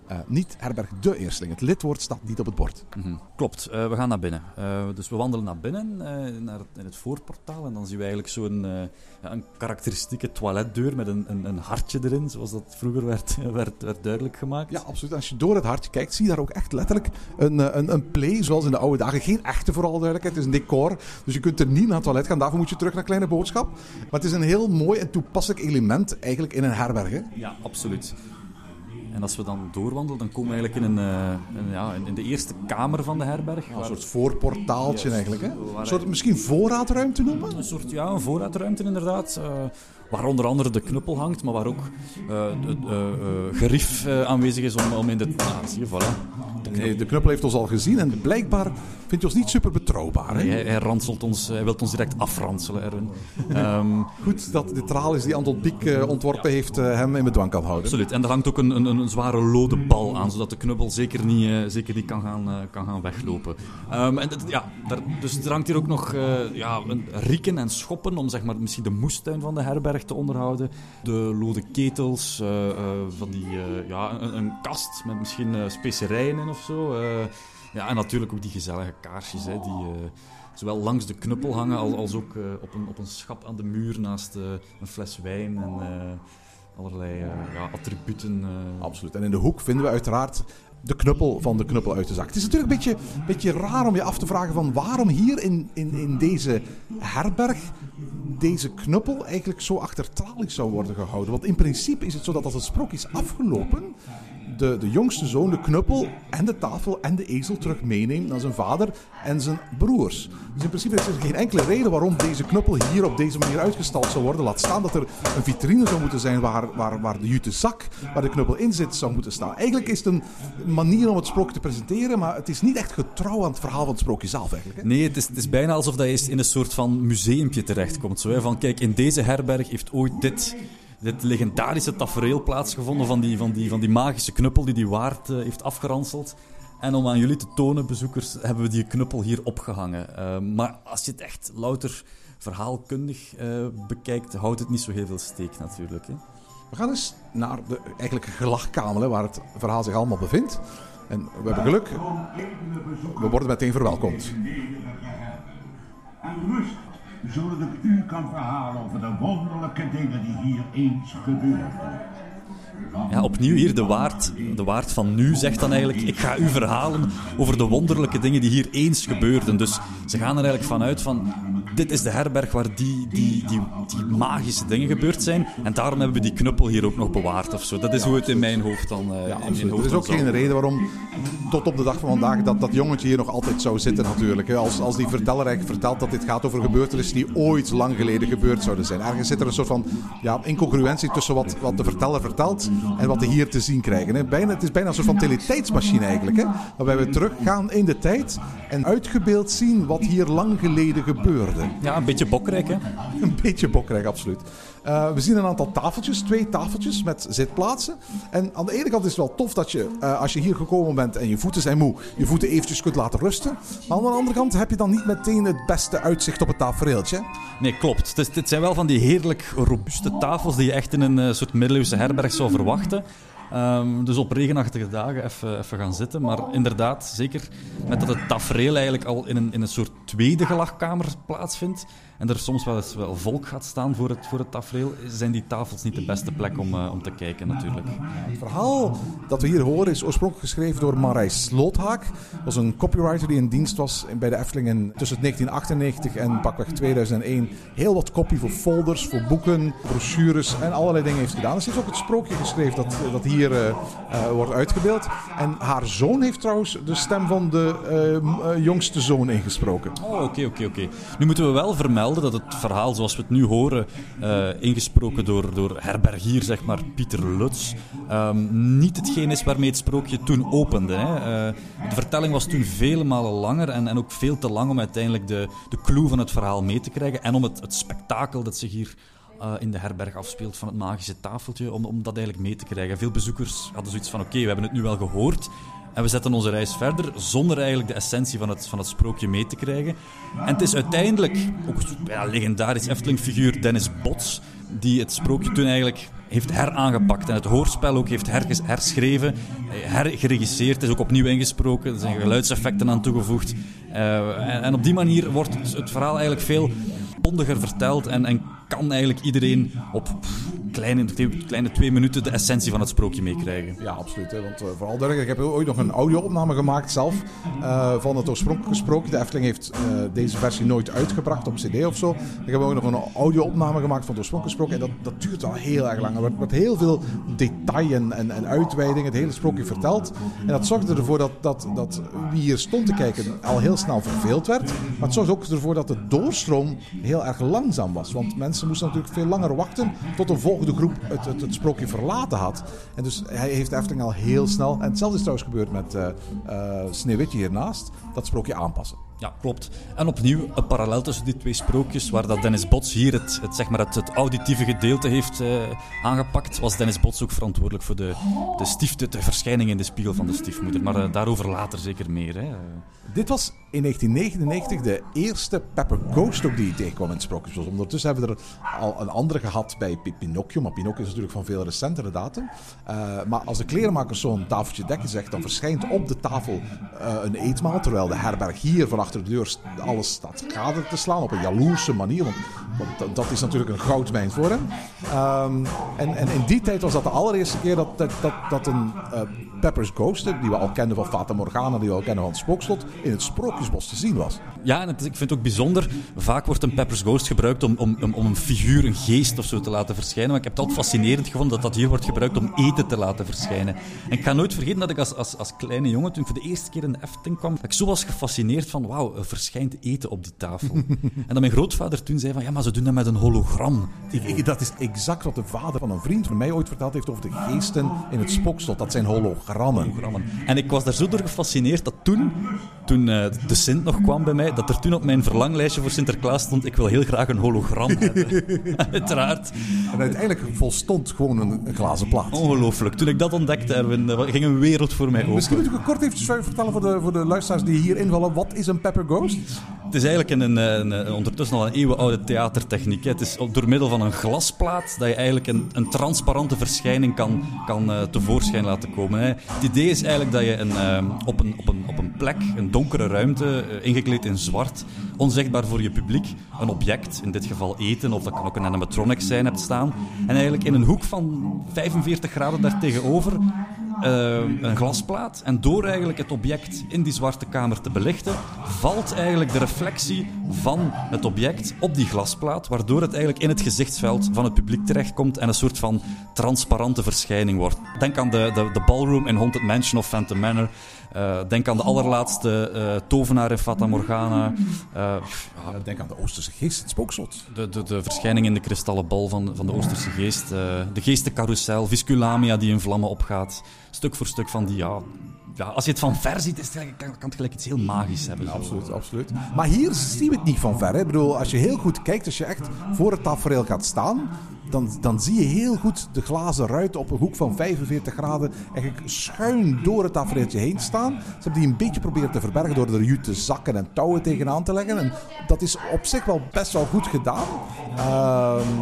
Eh, niet Herberg de Eersteling. Het lidwoord staat niet op het bord. Mhm. Klopt, eh, we gaan naar binnen. Eh, dus we wandelen naar binnen, naar het, in het voorportaal. En dan zien we eigenlijk zo'n een karakteristieke toiletdeur met een, een, een hartje erin, zoals dat vroeger werd, werd, werd duidelijk gemaakt. Ja, absoluut. Als je door het hartje kijkt, zie je daar ook echt letterlijk een, een, een play, zoals in de oude dagen. Geen echte, voor alle duidelijkheid. Het is een decor. Dus je kunt er niet naar het toilet gaan. Daarvoor moet je terug naar Kleine Boodschap. Maar het is een heel mooi en toepasselijk element eigenlijk in een herberg. hè. Ja, absoluut. En als we dan doorwandelen, dan komen we eigenlijk in, een, eh, een- ja, in de eerste kamer van de herberg. Een soort voorportaaltje eigenlijk. Hè? Een soort misschien voorraadruimte noemen. Een soort ja, een voorraadruimte inderdaad. eh, waar onder andere de knuppel hangt, maar waar ook eh, eh, eh, gerief eh, aanwezig is om, om in de... Ah, zie je, voilà. Nee, de knuppel heeft ons al gezien en blijkbaar vindt hij ons niet super betrouwbaar. Hè? Hij, hij ranselt ons, hij wil ons direct afranselen, Erwin. Ehm, Goed dat de traal is die Anton Pieck eh, ontworpen heeft eh, hem in bedwang kan houden. absoluut. En er hangt ook een, een, een zware lode bal aan, zodat de knuppel zeker niet, eh, zeker niet kan, gaan, eh, kan gaan weglopen. Ehm, en dat- ja, daar, dus er hangt hier ook nog eh, ja, een rieken en schoppen om zeg maar, misschien de moestuin van de herberg te onderhouden. De lode ketels, eh, eh, van die, eh, ja, een, een kast met misschien eh, specerijen in of zo. eh. ja, en natuurlijk ook die gezellige kaarsjes, hè, die... eh, Zowel langs de knuppel hangen als, als ook eh, op, een, op een schap aan de muur naast eh, een fles wijn en eh, allerlei eh, ja, attributen. eh. Absoluut. En in de hoek vinden we uiteraard de knuppel van de knuppel uit de zak. Het is natuurlijk een beetje, beetje raar om je af te vragen van waarom hier in, in, in deze herberg deze knuppel eigenlijk zo achter tralies zou worden gehouden. Want in principe is het zo dat als het sprookje is afgelopen, de, de jongste zoon de knuppel en de tafel en de ezel terug meeneemt naar zijn vader en zijn broers. Dus in principe is er geen enkele reden waarom deze knuppel hier op deze manier uitgestald zou worden. Laat staan dat er een vitrine zou moeten zijn waar, waar, waar de jute zak, waar de knuppel in zit, zou moeten staan. Eigenlijk is het een manier om het sprookje te presenteren, maar het is niet echt getrouw aan het verhaal van het sprookje zelf eigenlijk. Nee, het is, het is bijna alsof dat je in een soort van museumpje terechtkomt. Zo, hè? Van, kijk, in deze herberg heeft ooit dit, dit legendarische tafereel plaatsgevonden van die, van, die, van die magische knuppel die die waard eh, heeft afgeranseld. En om aan jullie te tonen, bezoekers, hebben we die knuppel hier opgehangen. Eh, maar als je het echt louter verhaalkundig eh, bekijkt, houdt het niet zo heel veel steek natuurlijk. Hè? We gaan eens naar de eigenlijke gelachkamer hè, waar het verhaal zich allemaal bevindt. En we hebben geluk, we worden meteen verwelkomd. En rust, zodat ik u kan verhalen over de wonderlijke dingen die hier eens gebeurden. Ja, opnieuw hier de waard, de waard van nu zegt dan eigenlijk: Ik ga u verhalen over de wonderlijke dingen die hier eens gebeurden. Dus ze gaan er eigenlijk vanuit van: Dit is de herberg waar die, die, die, die magische dingen gebeurd zijn. En daarom hebben we die knuppel hier ook nog bewaard of zo. Dat is hoe het in mijn hoofd dan. eh, Ja, absoluut. hoofd Er is ook geen reden waarom tot op de dag van vandaag dat dat jongetje hier nog altijd zou zitten natuurlijk. hè. Als, als die verteller eigenlijk vertelt dat dit gaat over gebeurtenissen die ooit lang geleden gebeurd zouden zijn. Ergens zit er een soort van ja, incongruentie tussen wat, wat de verteller vertelt en wat we hier te zien krijgen. Hè. Bijna, het is bijna een soort van teletijdsmachine eigenlijk. Hè. Waarbij we teruggaan in de tijd en uitgebeeld zien wat hier lang geleden gebeurde. Ja, een beetje bokrijk, hè? Een beetje bokrijk, absoluut. Eh, we zien een aantal tafeltjes, twee tafeltjes met zitplaatsen. En aan de ene kant is het wel tof dat je, eh, als je hier gekomen bent en je voeten zijn moe, je voeten eventjes kunt laten rusten. Maar aan de andere kant heb je dan niet meteen het beste uitzicht op het tafereeltje. Nee, klopt. Dus dit zijn wel van die heerlijk robuuste tafels die je echt in een eh, soort middeleeuwse herberg zou verwachten. Ehm, dus op regenachtige dagen even, gaan zitten. Maar inderdaad, zeker met dat het tafereel eigenlijk al in een, in een soort tweede gelachkamer plaatsvindt, en er soms wel eens wel volk gaat staan voor het, voor het tafereel, zijn die tafels niet de beste plek om, eh, om te kijken natuurlijk. Het verhaal dat we hier horen is oorspronkelijk geschreven door Marij Sloothaak. Dat was een copywriter die in dienst was bij de Efteling in- tussen 1998 en pakweg 2001. Heel wat copy voor folders, voor boeken, brochures en allerlei dingen heeft gedaan. Ze heeft ook het sprookje geschreven dat, dat hier eh, eh, wordt uitgebeeld. En haar zoon heeft trouwens de stem van de jongste zoon ingesproken. Oh, oké, oké, oké. Nu moeten we wel vermelden dat het verhaal zoals we het nu horen, eh, ingesproken door, door herbergier, zeg maar, Pieter Lutz, ehm, niet hetgeen is waarmee het sprookje toen opende. Hè. Eh, de vertelling was toen vele malen langer en, en ook veel te lang om uiteindelijk de, de clue van het verhaal mee te krijgen en om het, het spektakel dat zich hier eh, in de herberg afspeelt van het magische tafeltje, om, om dat eigenlijk mee te krijgen. Veel bezoekers hadden zoiets van, oké, we hebben het nu wel gehoord, en we zetten onze reis verder zonder eigenlijk de essentie van het, van het sprookje mee te krijgen. En het is uiteindelijk ook legendarisch Efteling-figuur Dennis Bots die het sprookje toen eigenlijk heeft heraangepakt en het hoorspel ook heeft herschreven, hergeregisseerd. Is ook opnieuw ingesproken, er zijn geluidseffecten aan toegevoegd. Eh, en, en op die manier wordt het verhaal eigenlijk veel bondiger verteld en, en kan eigenlijk iedereen op kleine, kleine twee minuten de essentie van het sprookje meekrijgen. Ja, absoluut. Hè, want eh, vooral duidelijk, ik heb ooit nog een audio-opname gemaakt zelf eh, van het oorspronkelijke sprookje. De Efteling heeft eh, deze versie nooit uitgebracht op cd of zo. Ik heb ook nog een audio-opname gemaakt van het oorspronkelijke sprookje. En dat, dat duurt wel heel erg lang. Er wordt, wordt heel veel detail en, en, uitweiding, het hele sprookje verteld. En dat zorgde ervoor dat, dat, dat wie hier stond te kijken al heel snel verveeld werd. Maar het zorgde ook ervoor dat de doorstroom heel erg langzaam was. Want mensen moesten natuurlijk veel langer wachten tot een volgende groep het, het, het sprookje verlaten had. En dus hij heeft de Efteling al heel snel, en hetzelfde is trouwens gebeurd met eh eh, Sneeuwwitje hiernaast, dat sprookje aanpassen. Ja, klopt. En opnieuw een parallel tussen die twee sprookjes, waar dat Dennis Bots hier het, het, zeg maar het, auditieve gedeelte heeft eh, aangepakt, was Dennis Bots ook verantwoordelijk voor de, de, stief, de, de verschijning in de spiegel van de stiefmoeder. Maar eh, daarover later zeker meer. Hè. Dit was in 1999 de eerste Pepper Ghost ook die je tegenkwam in het. Ondertussen hebben we er al een andere gehad bij Pi- Pinocchio. Maar Pinocchio is natuurlijk van veel recentere datum. Eh, maar als de klerenmaker zo'n tafeltje dekken zegt, dan verschijnt op de tafel een eetmaal. Terwijl de herberg hier van achter de deur alles staat gade te slaan op een jaloerse manier. Want, dat- is natuurlijk een goudmijn voor hem. Ehm, en, en in die tijd was dat de allereerste keer dat, dat, dat, een eh, Pepper's Ghost, die we al kenden van Fata Morgana, die we al kennen van het Spookslot, in het Sprookjesbos te zien was. Ja, en ik vind het ook bijzonder. Vaak wordt een Pepper's Ghost gebruikt om, om, om, om een figuur, een geest of zo te laten verschijnen. Maar ik heb het altijd fascinerend gevonden dat dat hier wordt gebruikt om eten te laten verschijnen. En ik ga nooit vergeten dat ik als, als, als kleine jongen, toen ik voor de eerste keer in de Efteling kwam, ik zo was gefascineerd van, wauw, er verschijnt eten op die tafel. en dat mijn grootvader toen zei van, ja, maar ze doen dat met een hologram. Ik, dat is exact wat de vader van een vriend van mij ooit verteld heeft over de geesten in het Spookslot. Dat zijn hologrammen. Hologrammen. En ik was daar zo door gefascineerd dat toen, toen eh, de Sint nog kwam bij mij, dat er toen op mijn verlanglijstje voor Sinterklaas stond, ik wil heel graag een hologram hebben. Uiteraard. En uiteindelijk volstond gewoon een, glazen plaat. Ongelooflijk. Toen ik dat ontdekte, Erwin, er ging een wereld voor mij Misschien open. moet ik kort even vertellen voor de, voor de luisteraars die hier invallen. Wat is een Het is eigenlijk een, een, een- ondertussen al een eeuwenoude theatertechniek. hè. Het is door middel van een glasplaat dat je eigenlijk een, transparante verschijning kan, kan eh, tevoorschijn laten komen. Hè. Het idee is eigenlijk dat je op, een, op, een, op een plek, een donkere ruimte, eh, ingekleed in zwart, onzichtbaar voor je publiek, een object, in dit geval eten, of dat kan ook een animatronic zijn, hebt staan. En eigenlijk in een hoek van 45 graden daartegenover eh, een glasplaat. En door eigenlijk het object in die zwarte kamer te belichten, valt eigenlijk de reflectie van het object op die glasplaat, waardoor het eigenlijk in het gezichtsveld van het publiek terechtkomt en een soort van transparante verschijning wordt. Denk aan de, de, de ballroom in Haunted Mansion of Phantom Manor. Eh, denk aan de allerlaatste eh, tovenaar in Fata Morgana. Eh, ja, Denk aan de Oosterse geest, het Spookslot. de, de, de verschijning in de kristallen bal van, van de Oosterse geest. de geestencarousel, Visculamia die in vlammen opgaat. Stuk voor stuk van die, ja... ja als je het van ver ziet, is het, kan, kan het gelijk iets heel magisch hebben. zo. Absoluut, absoluut. Maar hier zien we het niet van ver. Hè. Ik bedoel, als je heel goed kijkt, als je echt voor het tafereel gaat staan, dan, dan zie je heel goed de glazen ruiten op een hoek van 45 graden eigenlijk schuin door het tafereeltje heen staan. Ze hebben die een beetje proberen te verbergen door er jute zakken en touwen tegenaan te leggen. En dat is op zich wel best wel goed gedaan. Ehm,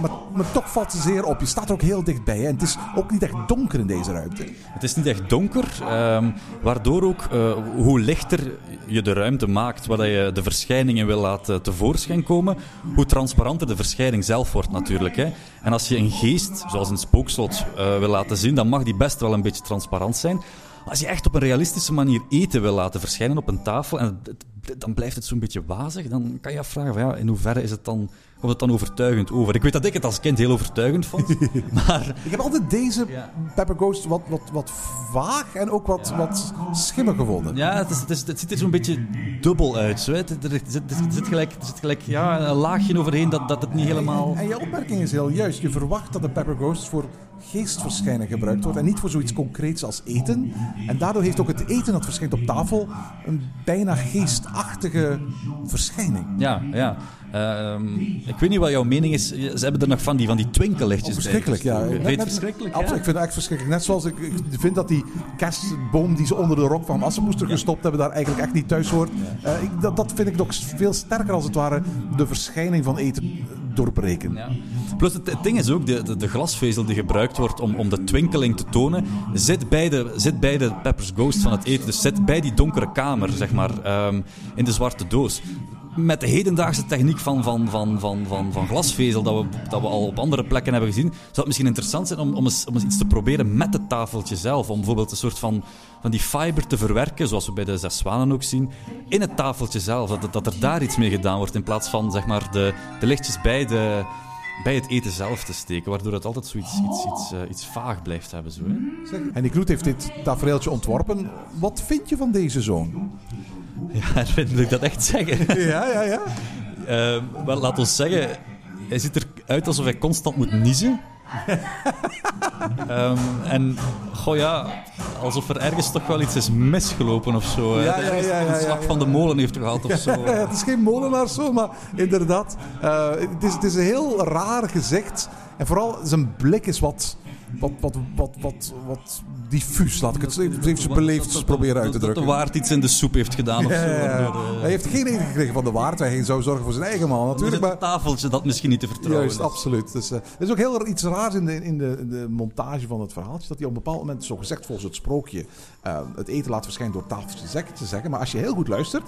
maar, maar toch valt ze zeer op. Je staat er ook heel dichtbij. En het is ook niet echt donker in deze ruimte. Het is niet echt donker, ehm, waardoor ook eh, hoe lichter je de ruimte maakt waar je de verschijningen wil laten tevoorschijn komen, hoe transparanter de verschijning zelf wordt natuurlijk. En als je een geest, zoals een spookslot, eh, wil laten zien, dan mag die best wel een beetje transparant zijn. Als je echt op een realistische manier eten wil laten verschijnen op een tafel, en dan blijft het zo'n beetje wazig, dan kan je afvragen, van, ja, in hoeverre is het dan, komt het dan overtuigend over? Ik weet dat ik het als kind heel overtuigend vond, maar Ik heb altijd deze Pepper Ghost wat, wat, wat vaag en ook wat, wat schimmig gevonden. Ja, het, is, het, is, het ziet er zo'n beetje dubbel uit. Zo. Het- Er, zit, er, zit gelijk, er zit gelijk ja, een laagje overheen dat, dat het niet helemaal... En je opmerking is heel juist. Je verwacht dat de Pepper Ghost voor geestverschijnen gebruikt wordt en niet voor zoiets concreets als eten. En daardoor heeft ook het eten dat verschijnt op tafel een bijna geestachtige verschijning. Ja, ja. Ehm, ik weet niet wat jouw mening is. Ze hebben er nog van die, van die twinkellichtjes bij. Verschrikkelijk, ja. Net- je net- verschrikkelijk? Absoluut, ja? ik vind het echt verschrikkelijk. Net zoals ik, ik vind dat die kerstboom die ze onder de rok van Assepoester gestopt hebben, daar eigenlijk echt niet thuis hoort. Eh, ik, dat, dat vind ik nog veel sterker als het ware de verschijning van eten eh, doorbreken. Plus het, ding is ook, de, de, de glasvezel die gebruikt wordt om, om de twinkeling te tonen, zit bij, de, zit bij de Peppers Ghost van het eten. Dus zit bij die donkere kamer, zeg maar, ehm, in de zwarte doos. Met de hedendaagse techniek van, van, van, van, van, van glasvezel, dat we, dat we al op andere plekken hebben gezien, zou het misschien interessant zijn om, om, eens, om eens iets te proberen met het tafeltje zelf. Om bijvoorbeeld een soort van, van die fiber te verwerken, zoals we bij de Zes Zwanen ook zien, in het tafeltje zelf. Dat, dat er daar iets mee gedaan wordt, in plaats van zeg maar, de, de lichtjes bij de, bij het eten zelf te steken, waardoor het altijd zoiets iets, iets, eh, iets vaag blijft hebben. Zo, hè? Kloet heeft dit tafereeltje ontworpen. Wat vind je van deze zoon? Ja, wil ik dat echt zeggen? Ja, ja, ja. Wel, laat ons zeggen, hij ziet eruit alsof hij constant moet niezen. Ehm, en, goh ja, alsof er ergens toch wel iets is misgelopen of zo. Ja, ja, ja, ja, een slag van de molen heeft gehad of zo. Ja, het is geen molenaarszoon, maar inderdaad. eh, het, is, het is een heel raar gezicht. En vooral zijn blik is wat, wat, wat, wat, wat, wat diffuus, laat ik het even beleefd proberen uit te Dat de drukken. waard iets in de soep heeft gedaan of zo. eh, Hij heeft geen eten gekregen van de waard. Hij zou zorgen voor zijn eigen man natuurlijk. Maar een tafeltje dat misschien niet te vertrouwen Juist, is. absoluut. Dus, eh, er is ook heel iets raars in de, in, de, de montage van het verhaaltje. Dat hij op een bepaald moment, zo gezegd volgens het sprookje, eh, het eten laat verschijnen door tafeltje te zeggen. Maar als je heel goed luistert,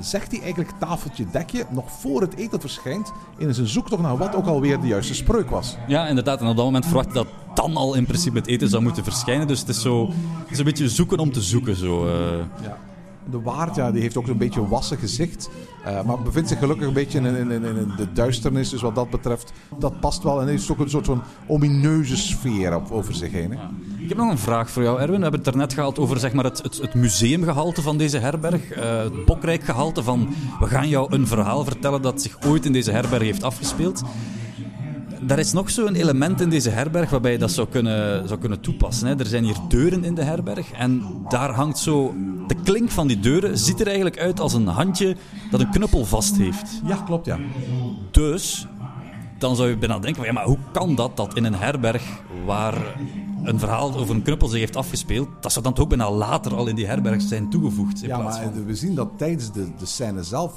zegt hij eigenlijk tafeltje dekje nog voor het eten verschijnt. In zijn zoektocht naar wat ook alweer de juiste spreuk was. Ja, inderdaad. En op dat moment verwacht dat dan al in principe het eten zou moeten verschijnen. Dus het is, zo, het is een beetje zoeken om te zoeken. Zo, eh. De waard, die heeft ook zo'n beetje een wassen gezicht. eh, maar bevindt zich gelukkig een beetje in, in, in, in de duisternis. Dus wat dat betreft, dat past wel. En heeft ook een soort van omineuze sfeer op, over zich heen. Ik heb nog een vraag voor jou, Erwin. We hebben het net gehad over zeg maar, het, het, museumgehalte van deze herberg. eh, het Bokrijk-gehalte van... We gaan jou een verhaal vertellen dat zich ooit in deze herberg heeft afgespeeld. Er is nog zo'n element in deze herberg waarbij je dat zou kunnen, zou kunnen toepassen. Hè. Er zijn hier deuren in de herberg en daar hangt zo... De klink van die deuren ziet er eigenlijk uit als een handje dat een knuppel vast heeft. Ja, klopt, ja. Dus dan zou je bijna denken: ja, maar hoe kan dat dat in een herberg waar een verhaal over een knuppel zich heeft afgespeeld, dat zou dan toch ook bijna later al in die herberg zijn toegevoegd? In Ja, plaats maar van... we zien dat tijdens de, de scène zelf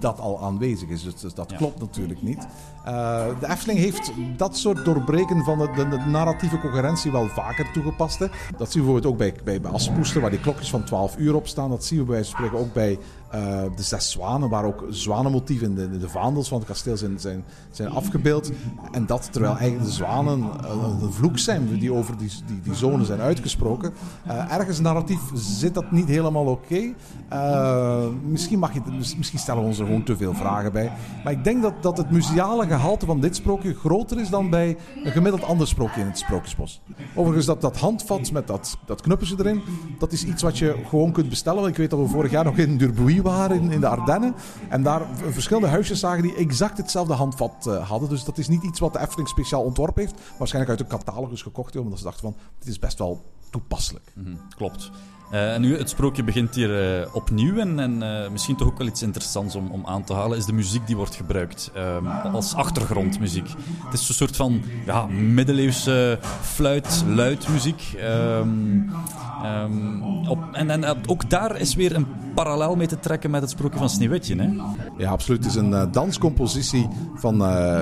dat al aanwezig is. Dus, dus dat Ja. klopt natuurlijk niet. Eh, de Efteling heeft dat soort doorbreken van de, de, de narratieve coherentie wel vaker toegepast. Hè. Dat zien we bijvoorbeeld ook bij, bij, bij Aspoester, waar die klokjes van 12 uur op staan. Dat zien we bij spreken ook bij eh, de Zes Zwanen, waar ook zwanenmotieven in de, de vaandels van het kasteel zijn, zijn, zijn afgebeeld. En dat terwijl eigenlijk de zwanen een, een vloek zijn die over die, die, die zonen zijn uitgesproken. Eh, ergens narratief zit dat niet helemaal oké. Eh, misschien, mag je, misschien stellen we ons er gewoon te veel vragen bij. Maar ik denk dat, dat het museale gehalte van dit sprookje groter is dan bij een gemiddeld ander sprookje in het Sprookjesbos. Overigens, dat, dat handvat met dat, dat knuppeltje erin, dat is iets wat je gewoon kunt bestellen. Ik weet dat we vorig jaar nog in Durbuy waren, in, de Ardennen. En daar verschillende huisjes zagen die exact hetzelfde handvat eh, hadden. Dus dat is niet iets wat de Efteling speciaal ontworpen heeft. Waarschijnlijk uit een catalogus gekocht, omdat ze dachten van, dit is best wel toepasselijk. Mhm, klopt. Eh, en nu, het sprookje begint hier eh, opnieuw en, en eh, misschien toch ook wel iets interessants om, om aan te halen, is de muziek die wordt gebruikt ehm, als achtergrondmuziek. Het is een soort van ja, middeleeuwse fluit, luidmuziek. Ehm, ehm, en, en ook daar is weer een parallel mee te trekken met het sprookje van Sneeuwwitje. Hè? Ja, absoluut. Het is een danscompositie van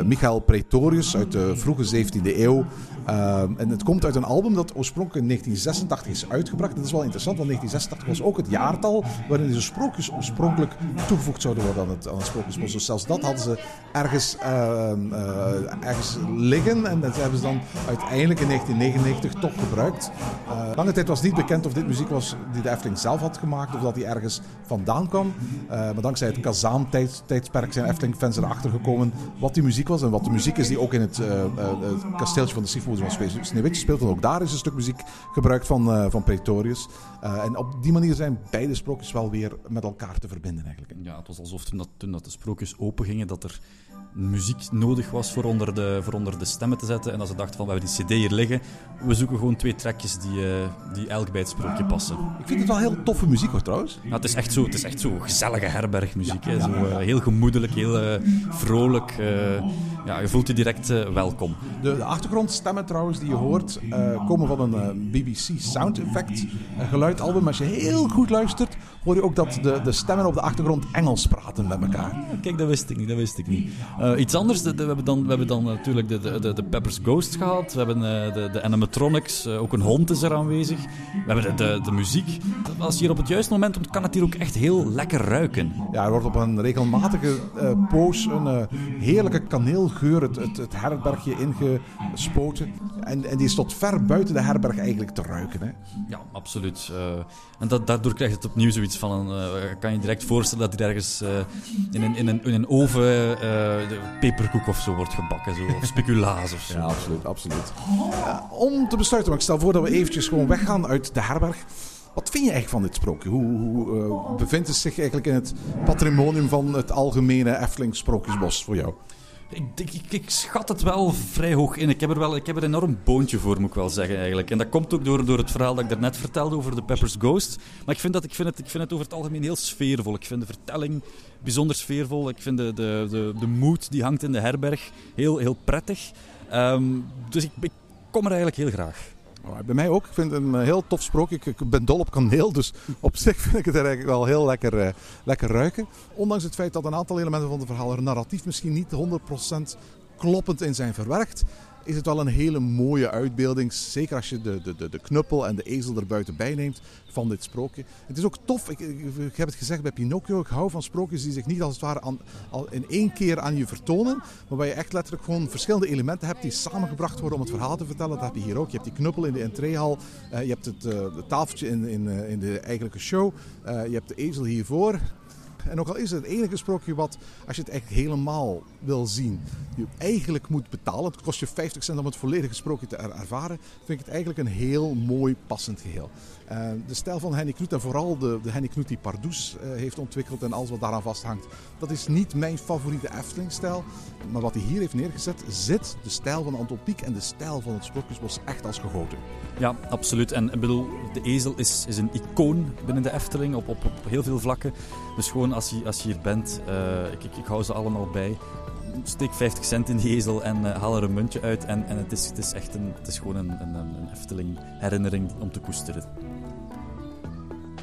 Michael Pretorius uit de vroege 17e eeuw. Uh, en het komt uit een album dat oorspronkelijk in 1986 is uitgebracht. Dat is wel interessant, want 1986 was ook het jaartal waarin deze sprookjes oorspronkelijk toegevoegd zouden worden aan het, aan het Sprookjesbos. Dus zelfs dat hadden ze ergens, ergens liggen. En dat hebben ze dan uiteindelijk in 1999 toch gebruikt. lange tijd was niet bekend of dit muziek was die de Efteling zelf had gemaakt of dat die ergens vandaan kwam. maar dankzij het Kazaan-tijdsperk zijn Efteling-fans erachter gekomen wat die muziek was. En wat de muziek is die ook in het, het kasteeltje van de Sifo zoals Sneeuwwitje speelt. En ook daar is een stuk muziek gebruikt van, uh, van Pretorius. Uh, en op die manier zijn beide sprookjes wel weer met elkaar te verbinden eigenlijk. Ja, het was alsof toen, dat, toen dat de sprookjes open gingen, dat er muziek nodig was voor onder, de, voor onder de stemmen te zetten. En als ze dachten van, we hebben die cd hier liggen, we zoeken gewoon twee trekjes die, uh, die elk bij het sprookje passen. Ik vind het wel heel toffe muziek hoor trouwens. Ja, het, is echt zo, het is echt zo gezellige herbergmuziek. Ja, hè? Zo, uh, heel gemoedelijk, heel uh, vrolijk. ja, je voelt je direct welkom. De, de, achtergrondstemmen trouwens die je hoort, komen van een BBC sound effect geluidalbum. Als je heel goed luistert, hoor je ook dat de, de stemmen op de achtergrond Engels praten met elkaar. Kijk, dat wist ik niet, dat wist ik niet. Uh, iets anders, de, de, we, hebben dan, we hebben dan natuurlijk de, de, de, Peppers Ghost gehad. We hebben uh, de, de animatronics, uh, ook een hond is er aanwezig. We hebben de, de, muziek. Als je hier op het juiste moment komt, kan het hier ook echt heel lekker ruiken. Ja, er wordt op een regelmatige poos een heerlijke kaneelgeur het, het, het herbergje ingespoten. En, en die is tot ver buiten de herberg eigenlijk te ruiken. Hè? Ja, absoluut. en dat, daardoor krijgt het opnieuw zoiets van een... kan je direct voorstellen dat hij ergens in, een, in, een, in een oven peperkoek of zo wordt gebakken. Zo, of speculaas of zo. Ja, absoluut. absoluut. Uh, om te besluiten, maar ik stel voor dat we eventjes gewoon weggaan uit de herberg. Wat vind je eigenlijk van dit sprookje? Hoe, hoe uh, bevindt het zich eigenlijk in het patrimonium van het algemene Efteling Sprookjesbos voor jou? Ik, ik, schat het wel vrij hoog in. Ik heb er wel ik heb er enorm boontje voor, moet ik wel zeggen eigenlijk. En dat komt ook door, door het verhaal dat ik daarnet vertelde over de Peppers Ghost. Maar ik vind, dat, ik, vind het, ik vind het over het algemeen heel sfeervol. Ik vind de vertelling bijzonder sfeervol. Ik vind de, de, de, mood die hangt in de herberg heel, heel prettig. Um, dus ik kom er eigenlijk heel graag. Oh, bij mij ook. Ik vind het een eh, heel tof sprookje. Ik, ben dol op kaneel, dus op zich vind ik het er eigenlijk wel heel lekker, uh, lekker ruiken. Ondanks het feit dat een aantal elementen van het verhaal er narratief misschien niet 100% kloppend in zijn verwerkt, is het wel een hele mooie uitbeelding. Zeker als je de, de, de knuppel en de ezel er buiten bij neemt van dit sprookje. Het is ook tof, ik, heb het gezegd bij Pinocchio, ik hou van sprookjes die zich niet als het ware al in één keer aan je vertonen. Maar waar je echt letterlijk gewoon verschillende elementen hebt die samengebracht worden om het verhaal te vertellen. Dat heb je hier ook. Je hebt die knuppel in de entreehal, uh, je hebt het, uh, tafeltje in, in, uh, in de eigenlijke show, je hebt de ezel hiervoor. En ook al is het het enige sprookje wat, als je het echt helemaal wil zien, je eigenlijk moet betalen. Het kost je 50 cent om het volledige sprookje te er ervaren. Vind ik het eigenlijk een heel mooi passend geheel. Uh, de stijl van Henny Knoet en vooral de, de Henny Knoet die Pardoes uh, heeft ontwikkeld en alles wat daaraan vasthangt. Dat is niet mijn favoriete Efteling-stijl. Maar wat hij hier heeft neergezet, zit de stijl van Anton Pieck en de stijl van het Sprookjesbos echt als gegoten. Ja, absoluut. En ik bedoel, de ezel is, is een icoon binnen de Efteling op, op, op heel veel vlakken. Dus gewoon als je, als je hier bent, uh, ik, ik, ik hou ze allemaal bij steek 50 cent in die ezel en haal er een muntje uit. En, en het, is, het is echt een, het is gewoon een, een, een Efteling herinnering om te koesteren.